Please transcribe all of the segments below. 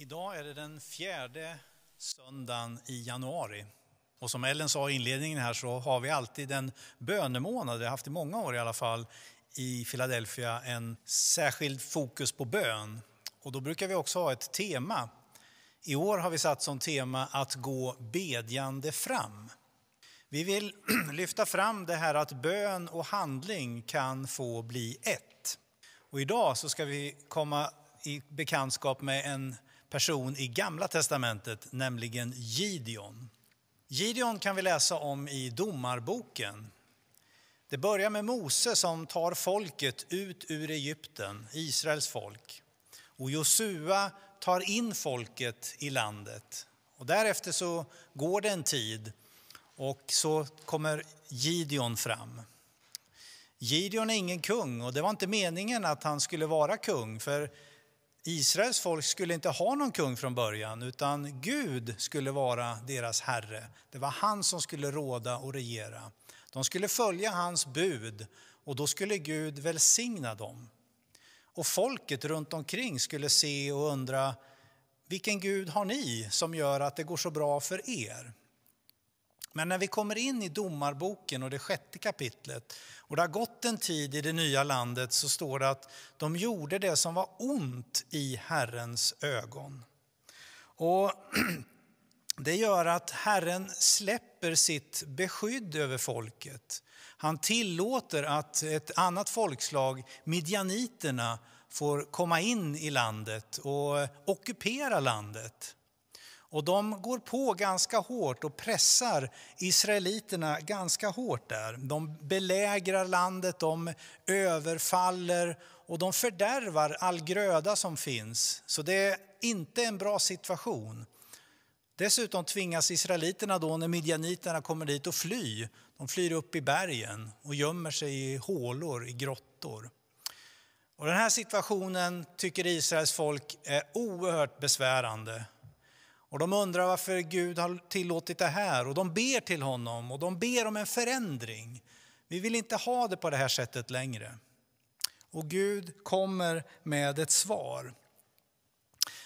Idag är det den fjärde söndagen i januari. Och som Ellen sa i inledningen här så har vi alltid en bönemånad, vi har haft i många år i alla fall, i Philadelphia en särskild fokus på bön. Och då brukar vi också ha ett tema. I år har vi satt som tema att gå bedjande fram. Vi vill lyfta fram det här att bön och handling kan få bli ett. Och idag så ska vi komma i bekantskap med en person i Gamla testamentet, nämligen Gideon. Gideon kan vi läsa om i Domarboken. Det börjar med Mose som tar folket ut ur Egypten, Israels folk. Och Josua tar in folket i landet. Och därefter så går det en tid och så kommer Gideon fram. Gideon är ingen kung och det var inte meningen att han skulle vara kung för Israels folk skulle inte ha någon kung från början, utan Gud skulle vara deras herre. Det var han som skulle råda och regera. De skulle följa hans bud och då skulle Gud välsigna dem. Och folket runt omkring skulle se och undra, vilken Gud har ni som gör att det går så bra för er? Men när vi kommer in i Domarboken och det sjätte kapitlet och det har gått en tid i det nya landet så står det att de gjorde det som var ont i Herrens ögon. Och det gör att Herren släpper sitt beskydd över folket. Han tillåter att ett annat folkslag, midjaniterna, får komma in i landet och ockupera landet. Och de går på ganska hårt och pressar israeliterna ganska hårt där. De belägrar landet, de överfaller och de fördärvar all gröda som finns. Så det är inte en bra situation. Dessutom tvingas israeliterna då när midjaniterna kommer dit att fly. De flyr upp i bergen och gömmer sig i hålor, i grottor. Och den här situationen tycker Israels folk är oerhört besvärande. Och de undrar varför Gud har tillåtit det här och de ber till honom och de ber om en förändring. Vi vill inte ha det på det här sättet längre. Och Gud kommer med ett svar.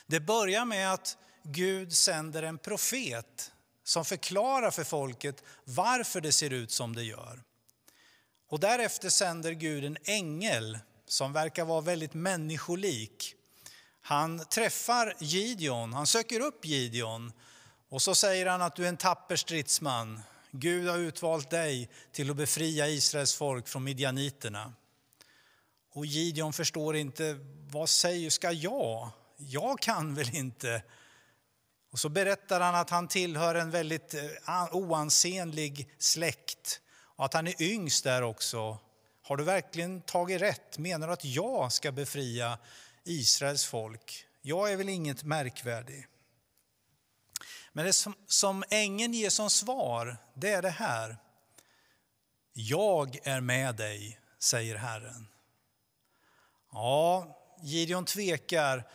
Det börjar med att Gud sänder en profet som förklarar för folket varför det ser ut som det gör. Och därefter sänder Gud en ängel som verkar vara väldigt människolik han träffar Gideon, han söker upp Gideon och så säger han att du är en tapper stridsman. Gud har utvalt dig till att befria Israels folk från midjaniterna. Och Gideon förstår inte, vad säger ska jag? Jag kan väl inte? Och så berättar han att han tillhör en väldigt eh, oansenlig släkt och att han är yngst där också. Har du verkligen tagit rätt? Menar du att jag ska befria Israels folk. Jag är väl inget märkvärdig. Men det som, som ängeln ger som svar, det är det här. Jag är med dig, säger Herren. Ja, Gideon tvekar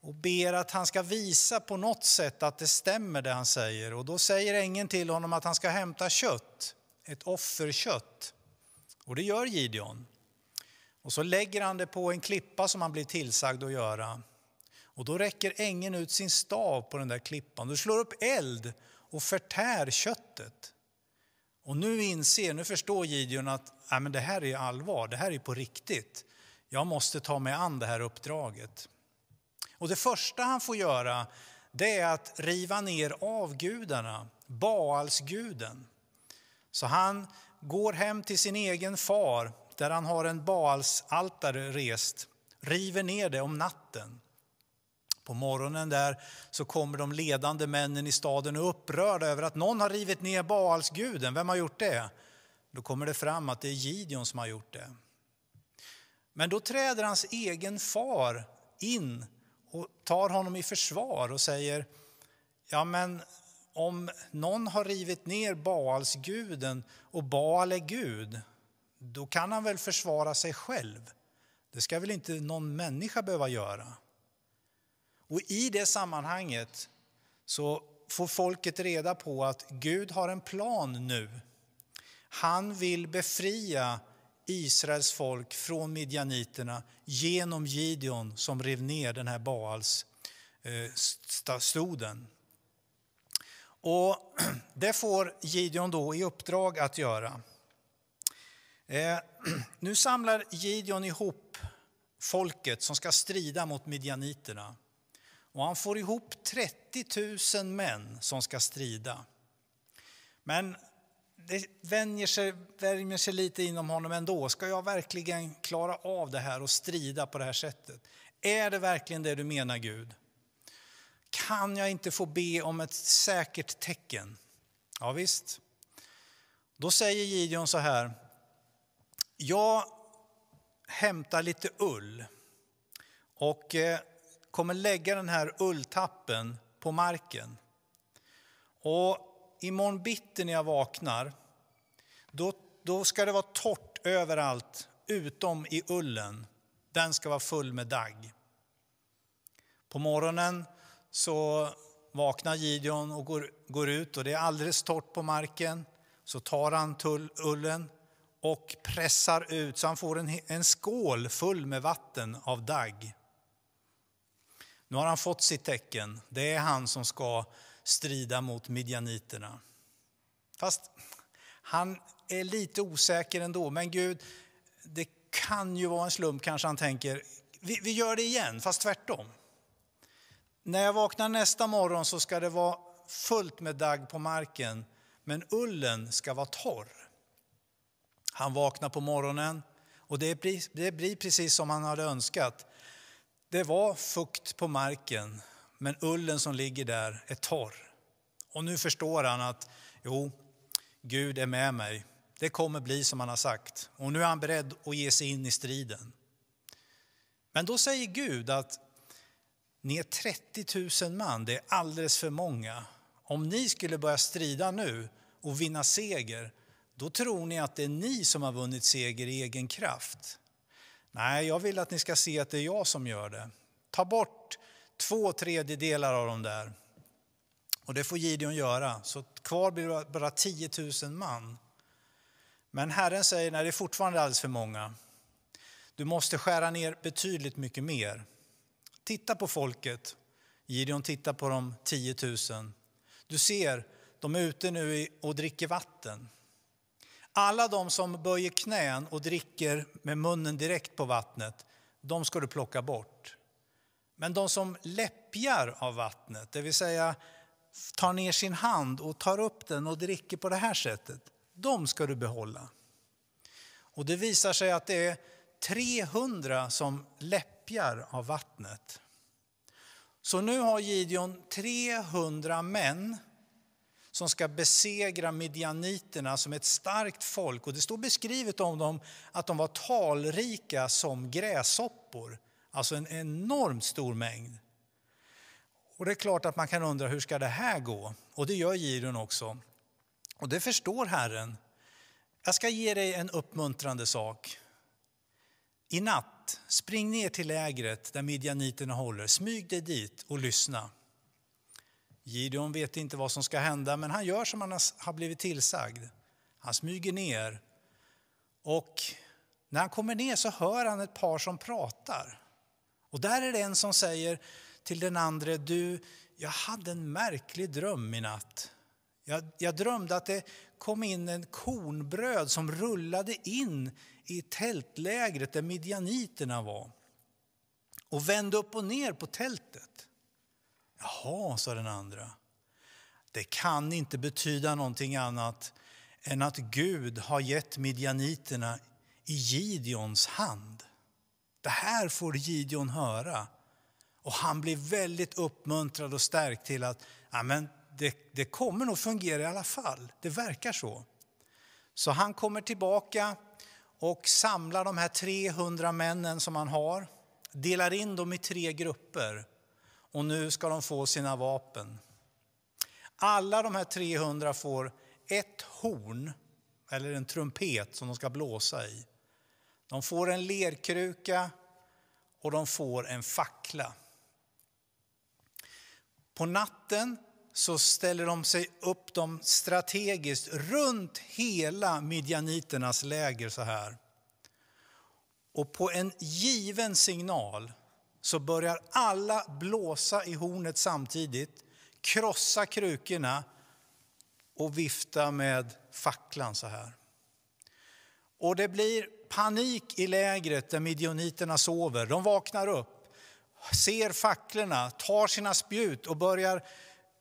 och ber att han ska visa på något sätt att det stämmer det han säger. Och då säger ängeln till honom att han ska hämta kött, ett offerkött. Och det gör Gideon. Och så lägger han det på en klippa som han blir tillsagd att göra. Och då räcker ängeln ut sin stav på den där klippan. Du slår upp eld och förtär köttet. Och nu inser, nu förstår Gideon att nej, men det här är allvar, det här är på riktigt. Jag måste ta mig an det här uppdraget. Och det första han får göra det är att riva ner avgudarna, Baalsguden. Så han går hem till sin egen far där han har en Baalsaltare rest, river ner det om natten. På morgonen där så kommer de ledande männen i staden och upprörda över att någon har rivit ner Baalsguden. Vem har gjort det? Då kommer det fram att det är Gideon som har gjort det. Men då träder hans egen far in och tar honom i försvar och säger, ja men om någon har rivit ner Baalsguden och Baal är Gud, då kan han väl försvara sig själv. Det ska väl inte någon människa behöva göra. Och i det sammanhanget så får folket reda på att Gud har en plan nu. Han vill befria Israels folk från midjaniterna genom Gideon som rev ner den här Baals-stoden. Eh, Och det får Gideon då i uppdrag att göra. Eh, nu samlar Gideon ihop folket som ska strida mot midjaniterna. Och han får ihop 30 000 män som ska strida. Men det vänjer sig, värmer sig lite inom honom ändå. Ska jag verkligen klara av det här och strida på det här sättet? Är det verkligen det du menar Gud? Kan jag inte få be om ett säkert tecken? Ja, visst. Då säger Gideon så här. Jag hämtar lite ull och eh, kommer lägga den här ulltappen på marken. Och imorgon bitti när jag vaknar, då, då ska det vara torrt överallt utom i ullen. Den ska vara full med dagg. På morgonen så vaknar Gideon och går, går ut och det är alldeles torrt på marken. Så tar han tull, ullen och pressar ut så han får en, en skål full med vatten av dagg. Nu har han fått sitt tecken. Det är han som ska strida mot midjaniterna. Fast han är lite osäker ändå. Men Gud, det kan ju vara en slump kanske han tänker. Vi, vi gör det igen, fast tvärtom. När jag vaknar nästa morgon så ska det vara fullt med dagg på marken, men ullen ska vara torr. Han vaknar på morgonen och det blir, precis som han hade önskat. Det var fukt på marken, men ullen som ligger där är torr. Och nu förstår han att jo, Gud är med mig. Det kommer bli som han har sagt. Och nu är han beredd att ge sig in i striden. Men då säger Gud att ni är 30 000 man, det är alldeles för många. Om ni skulle börja strida nu och vinna seger, då tror ni att det är ni som har vunnit seger i egen kraft. Nej, jag vill att ni ska se att det är jag som gör det. Ta bort två tredjedelar av dem där. Och det får Gideon göra, så kvar blir bara 10 000 man. Men Herren säger, nej det är fortfarande alldeles för många. Du måste skära ner betydligt mycket mer. Titta på folket. Gideon tittar på de 10 000. Du ser, de är ute nu och dricker vatten. Alla de som böjer knän och dricker med munnen direkt på vattnet, de ska du plocka bort. Men de som läppjar av vattnet, det vill säga tar ner sin hand och tar upp den och dricker på det här sättet, de ska du behålla. Och det visar sig att det är 300 som läppjar av vattnet. Så nu har Gideon 300 män som ska besegra midjaniterna som ett starkt folk. Och det står beskrivet om dem att de var talrika som gräshoppor. Alltså en enormt stor mängd. Och det är klart att man kan undra hur ska det här gå? Och det gör Gideon också. Och det förstår Herren. Jag ska ge dig en uppmuntrande sak. I natt, spring ner till lägret där midjaniterna håller. Smyg dig dit och lyssna. Gideon vet inte vad som ska hända, men han gör som han har blivit tillsagd. Han smyger ner. Och när han kommer ner så hör han ett par som pratar. Och där är det en som säger till den andra, du, jag hade en märklig dröm i natt. Jag, jag drömde att det kom in en kornbröd som rullade in i tältlägret där midjaniterna var och vände upp och ner på tältet. Jaha, sa den andra. Det kan inte betyda någonting annat än att Gud har gett midjaniterna i Gideons hand. Det här får Gideon höra. Och han blir väldigt uppmuntrad och stärkt till att ja, det, det kommer nog fungera i alla fall. Det verkar så. Så han kommer tillbaka och samlar de här 300 männen som han har, delar in dem i tre grupper och nu ska de få sina vapen. Alla de här 300 får ett horn, eller en trumpet som de ska blåsa i. De får en lerkruka och de får en fackla. På natten så ställer de sig upp dem strategiskt runt hela midjaniternas läger så här. Och på en given signal så börjar alla blåsa i hornet samtidigt, krossa krukorna och vifta med facklan så här. Och det blir panik i lägret där midjoniterna sover. De vaknar upp, ser facklorna, tar sina spjut och börjar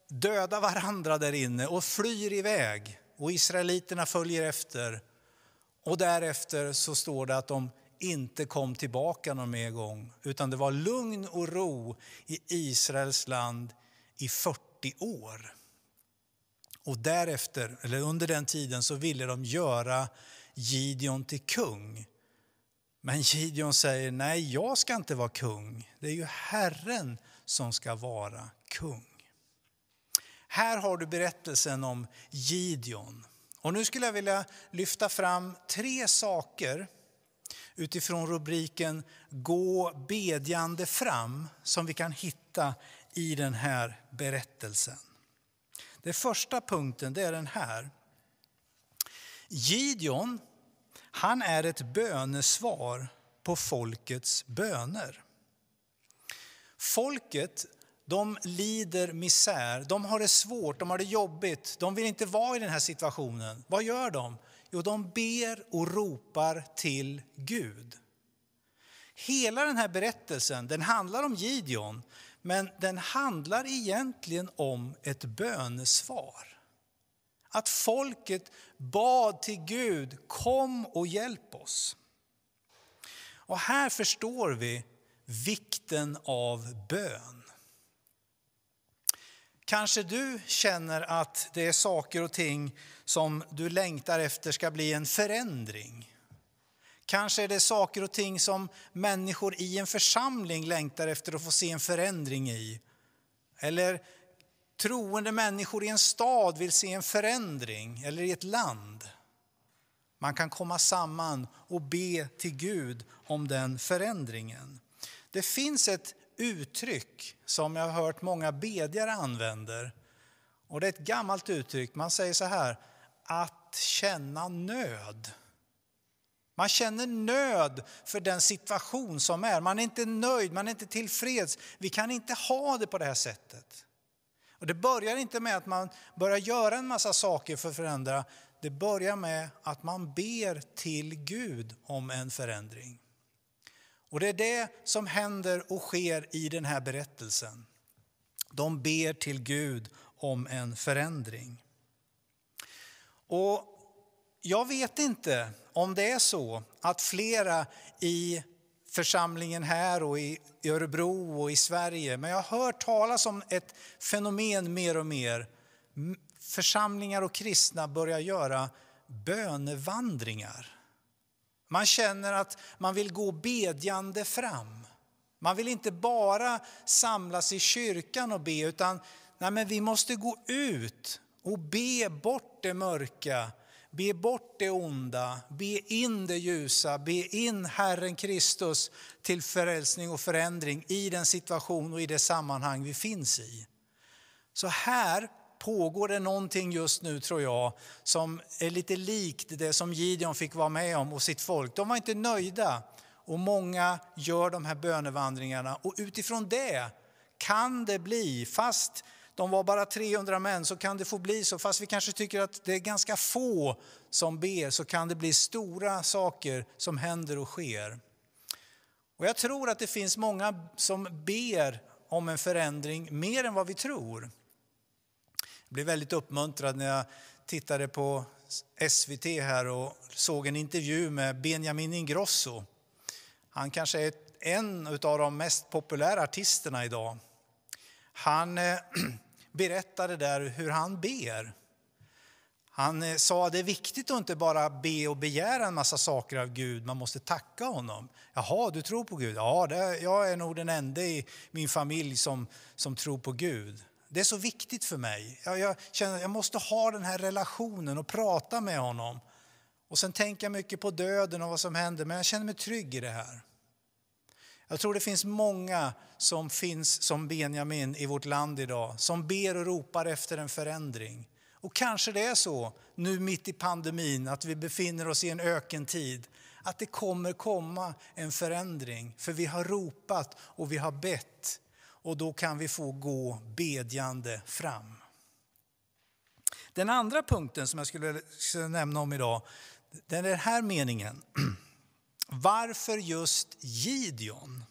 döda varandra där inne och flyr iväg. Och israeliterna följer efter. Och därefter så står det att de inte kom tillbaka någon mer gång, utan det var lugn och ro i Israels land i 40 år. Och därefter, eller under den tiden, så ville de göra Gideon till kung. Men Gideon säger, nej jag ska inte vara kung. Det är ju Herren som ska vara kung. Här har du berättelsen om Gideon. Och nu skulle jag vilja lyfta fram tre saker utifrån rubriken Gå bedjande fram som vi kan hitta i den här berättelsen. Den första punkten det är den här. Gideon, han är ett bönesvar på folkets böner. Folket de lider misär, de har det svårt, de har det jobbigt, de vill inte vara i den här situationen. Vad gör de? Jo, de ber och ropar till Gud. Hela den här berättelsen den handlar om Gideon, men den handlar egentligen om ett bönesvar. Att folket bad till Gud, kom och hjälp oss. Och här förstår vi vikten av bön. Kanske du känner att det är saker och ting som du längtar efter ska bli en förändring. Kanske är det saker och ting som människor i en församling längtar efter att få se en förändring i. Eller troende människor i en stad vill se en förändring, eller i ett land. Man kan komma samman och be till Gud om den förändringen. Det finns ett uttryck som jag har hört många bedjare använder. Och det är ett gammalt uttryck. Man säger så här, att känna nöd. Man känner nöd för den situation som är. Man är inte nöjd, man är inte tillfreds. Vi kan inte ha det på det här sättet. Och det börjar inte med att man börjar göra en massa saker för att förändra. Det börjar med att man ber till Gud om en förändring. Och det är det som händer och sker i den här berättelsen. De ber till Gud om en förändring. Och jag vet inte om det är så att flera i församlingen här och i Örebro och i Sverige, men jag har hört talas om ett fenomen mer och mer. Församlingar och kristna börjar göra bönevandringar. Man känner att man vill gå bedjande fram. Man vill inte bara samlas i kyrkan och be, utan nej men vi måste gå ut och be bort det mörka, be bort det onda, be in det ljusa, be in Herren Kristus till frälsning och förändring i den situation och i det sammanhang vi finns i. Så här pågår det någonting just nu tror jag som är lite likt det som Gideon fick vara med om och sitt folk. De var inte nöjda och många gör de här bönevandringarna och utifrån det kan det bli, fast de var bara 300 män, så kan det få bli så. Fast vi kanske tycker att det är ganska få som ber så kan det bli stora saker som händer och sker. Och jag tror att det finns många som ber om en förändring mer än vad vi tror. Jag blev väldigt uppmuntrad när jag tittade på SVT här och såg en intervju med Benjamin Ingrosso. Han kanske är en av de mest populära artisterna idag. Han eh, berättade där hur han ber. Han eh, sa att det är viktigt att inte bara be och begära en massa saker av Gud, man måste tacka honom. Jaha, du tror på Gud? Ja, det, jag är nog den enda i min familj som, som tror på Gud. Det är så viktigt för mig. Jag, jag känner jag måste ha den här relationen och prata med honom. Och sen tänker jag mycket på döden och vad som händer, men jag känner mig trygg i det här. Jag tror det finns många som finns som Benjamin i vårt land idag, som ber och ropar efter en förändring. Och kanske det är så nu mitt i pandemin att vi befinner oss i en ökentid, att det kommer komma en förändring. För vi har ropat och vi har bett och då kan vi få gå bedjande fram. Den andra punkten som jag skulle nämna om idag, den är den här meningen. Varför just Gideon?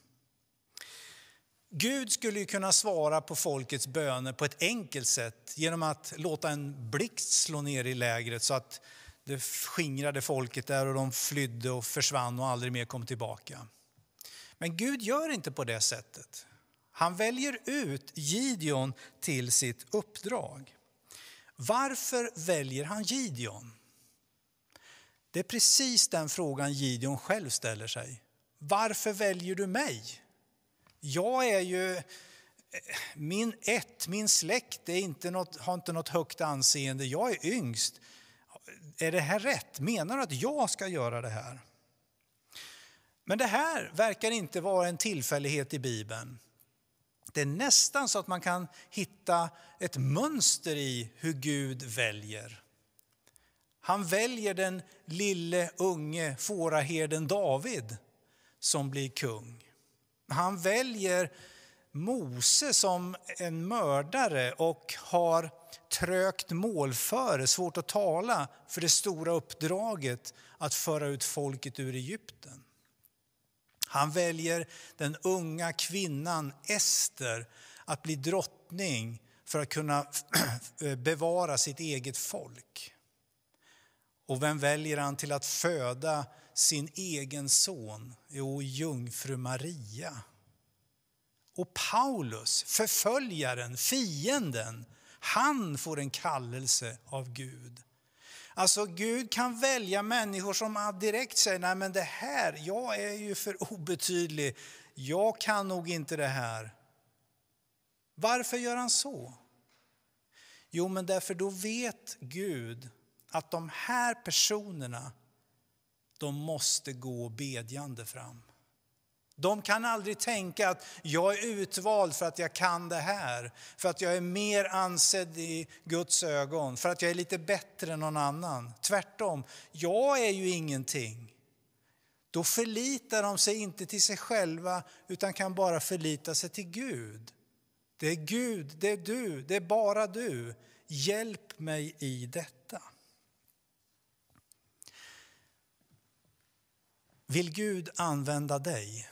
Gud skulle ju kunna svara på folkets böner på ett enkelt sätt genom att låta en blixt slå ner i lägret så att det skingrade folket där och de flydde och försvann och aldrig mer kom tillbaka. Men Gud gör inte på det sättet. Han väljer ut Gideon till sitt uppdrag. Varför väljer han Gideon? Det är precis den frågan Gideon själv ställer sig. Varför väljer du mig? Jag är ju, eh, min ett, min släkt är inte något, har inte något högt anseende. Jag är yngst. Är det här rätt? Menar du att jag ska göra det här? Men det här verkar inte vara en tillfällighet i Bibeln. Det är nästan så att man kan hitta ett mönster i hur Gud väljer. Han väljer den lille unge fåraherden David som blir kung. Han väljer Mose som en mördare och har trögt målföre, svårt att tala, för det stora uppdraget att föra ut folket ur Egypten. Han väljer den unga kvinnan Ester att bli drottning för att kunna bevara sitt eget folk. Och vem väljer han till att föda sin egen son? Jo, jungfru Maria. Och Paulus, förföljaren, fienden, han får en kallelse av Gud. Alltså Gud kan välja människor som direkt säger, nej men det här, jag är ju för obetydlig, jag kan nog inte det här. Varför gör han så? Jo, men därför då vet Gud att de här personerna, de måste gå bedjande fram. De kan aldrig tänka att jag är utvald för att jag kan det här, för att jag är mer ansedd i Guds ögon, för att jag är lite bättre än någon annan. Tvärtom, jag är ju ingenting. Då förlitar de sig inte till sig själva utan kan bara förlita sig till Gud. Det är Gud, det är du, det är bara du. Hjälp mig i detta. Vill Gud använda dig?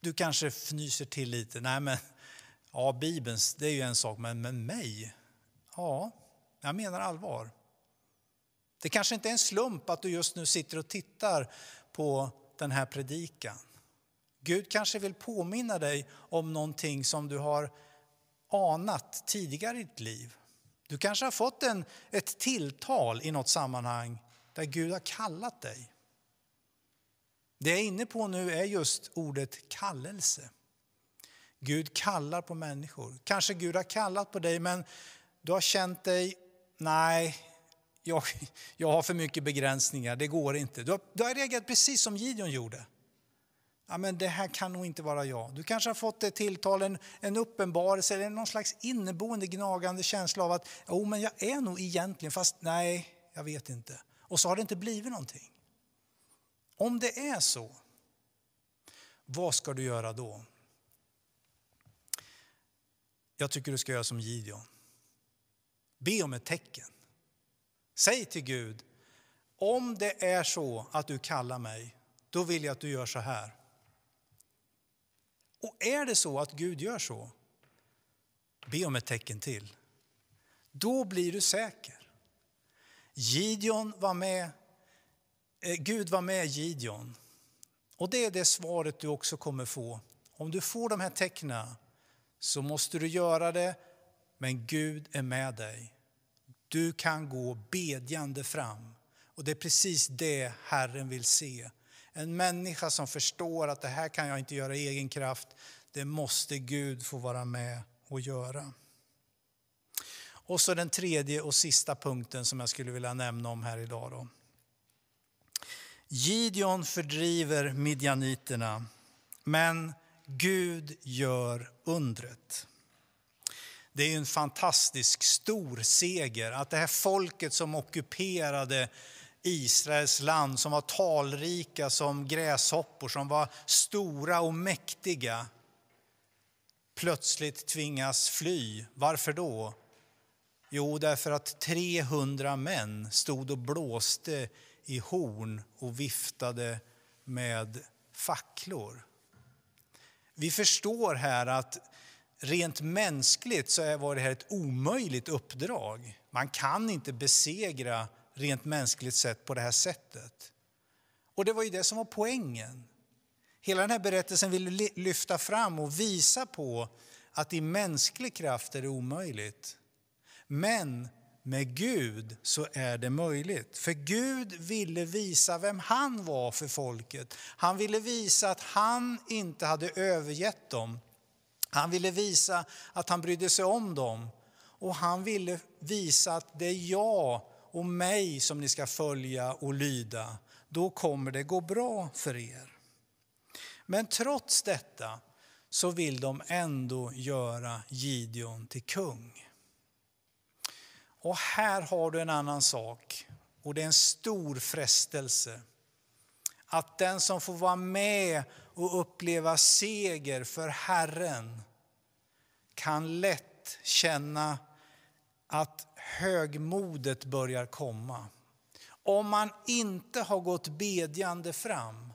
Du kanske fnyser till lite. Nej, men ja, Bibeln, det är ju en sak, men med mig? Ja, jag menar allvar. Det kanske inte är en slump att du just nu sitter och tittar på den här predikan. Gud kanske vill påminna dig om någonting som du har anat tidigare i ditt liv. Du kanske har fått en, ett tilltal i något sammanhang där Gud har kallat dig. Det jag är inne på nu är just ordet kallelse. Gud kallar på människor. Kanske Gud har kallat på dig men du har känt dig, nej, jag, jag har för mycket begränsningar, det går inte. Du har, du har reagerat precis som Gideon gjorde. Ja, men det här kan nog inte vara jag. Du kanske har fått ett tilltal, en, en uppenbarelse eller någon slags inneboende gnagande känsla av att jo, men jag är nog egentligen, fast nej, jag vet inte. Och så har det inte blivit någonting. Om det är så, vad ska du göra då? Jag tycker du ska göra som Gideon. Be om ett tecken. Säg till Gud, om det är så att du kallar mig, då vill jag att du gör så här. Och är det så att Gud gör så, be om ett tecken till. Då blir du säker. Gideon var med Eh, Gud var med Gideon. Och det är det svaret du också kommer få. Om du får de här tecknen så måste du göra det, men Gud är med dig. Du kan gå bedjande fram. Och det är precis det Herren vill se. En människa som förstår att det här kan jag inte göra i egen kraft. Det måste Gud få vara med och göra. Och så den tredje och sista punkten som jag skulle vilja nämna om här idag. Då. Gideon fördriver midjaniterna, men Gud gör undret. Det är en fantastisk stor seger att det här folket som ockuperade Israels land som var talrika som gräshoppor, som var stora och mäktiga plötsligt tvingas fly. Varför då? Jo, därför att 300 män stod och blåste i horn och viftade med facklor. Vi förstår här att rent mänskligt så var det här ett omöjligt uppdrag. Man kan inte besegra rent mänskligt sett på det här sättet. Och det var ju det som var poängen. Hela den här berättelsen vill lyfta fram och visa på att i mänsklig kraft är det omöjligt. Men med Gud så är det möjligt. För Gud ville visa vem han var för folket. Han ville visa att han inte hade övergett dem. Han ville visa att han brydde sig om dem. Och han ville visa att det är jag och mig som ni ska följa och lyda. Då kommer det gå bra för er. Men trots detta så vill de ändå göra Gideon till kung. Och här har du en annan sak, och det är en stor frestelse. Att den som får vara med och uppleva seger för Herren kan lätt känna att högmodet börjar komma. Om man inte har gått bedjande fram,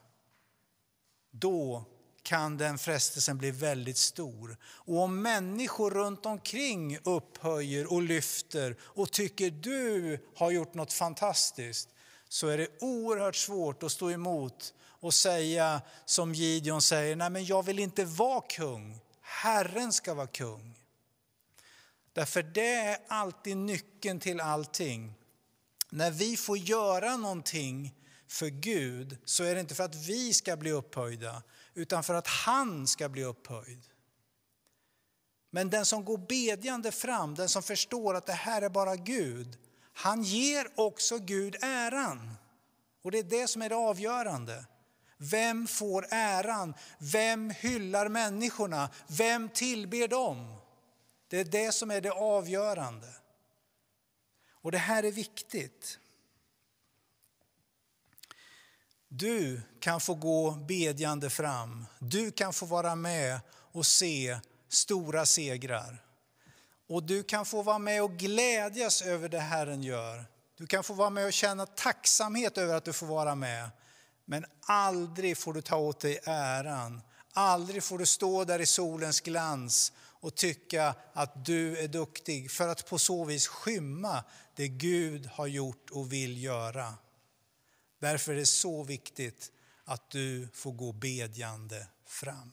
då kan den frestelsen bli väldigt stor. Och om människor runt omkring upphöjer och lyfter och tycker du har gjort något fantastiskt, så är det oerhört svårt att stå emot och säga som Gideon säger, nej men jag vill inte vara kung, Herren ska vara kung. Därför det är alltid nyckeln till allting. När vi får göra någonting för Gud så är det inte för att vi ska bli upphöjda utan för att han ska bli upphöjd. Men den som går bedjande fram, den som förstår att det här är bara Gud, han ger också Gud äran. Och det är det som är det avgörande. Vem får äran? Vem hyllar människorna? Vem tillber dem? Det är det som är det avgörande. Och det här är viktigt. Du kan få gå bedjande fram. Du kan få vara med och se stora segrar. Och du kan få vara med och glädjas över det Herren gör. Du kan få vara med och känna tacksamhet över att du får vara med. Men aldrig får du ta åt dig äran. Aldrig får du stå där i solens glans och tycka att du är duktig för att på så vis skymma det Gud har gjort och vill göra. Därför är det så viktigt att du får gå bedjande fram.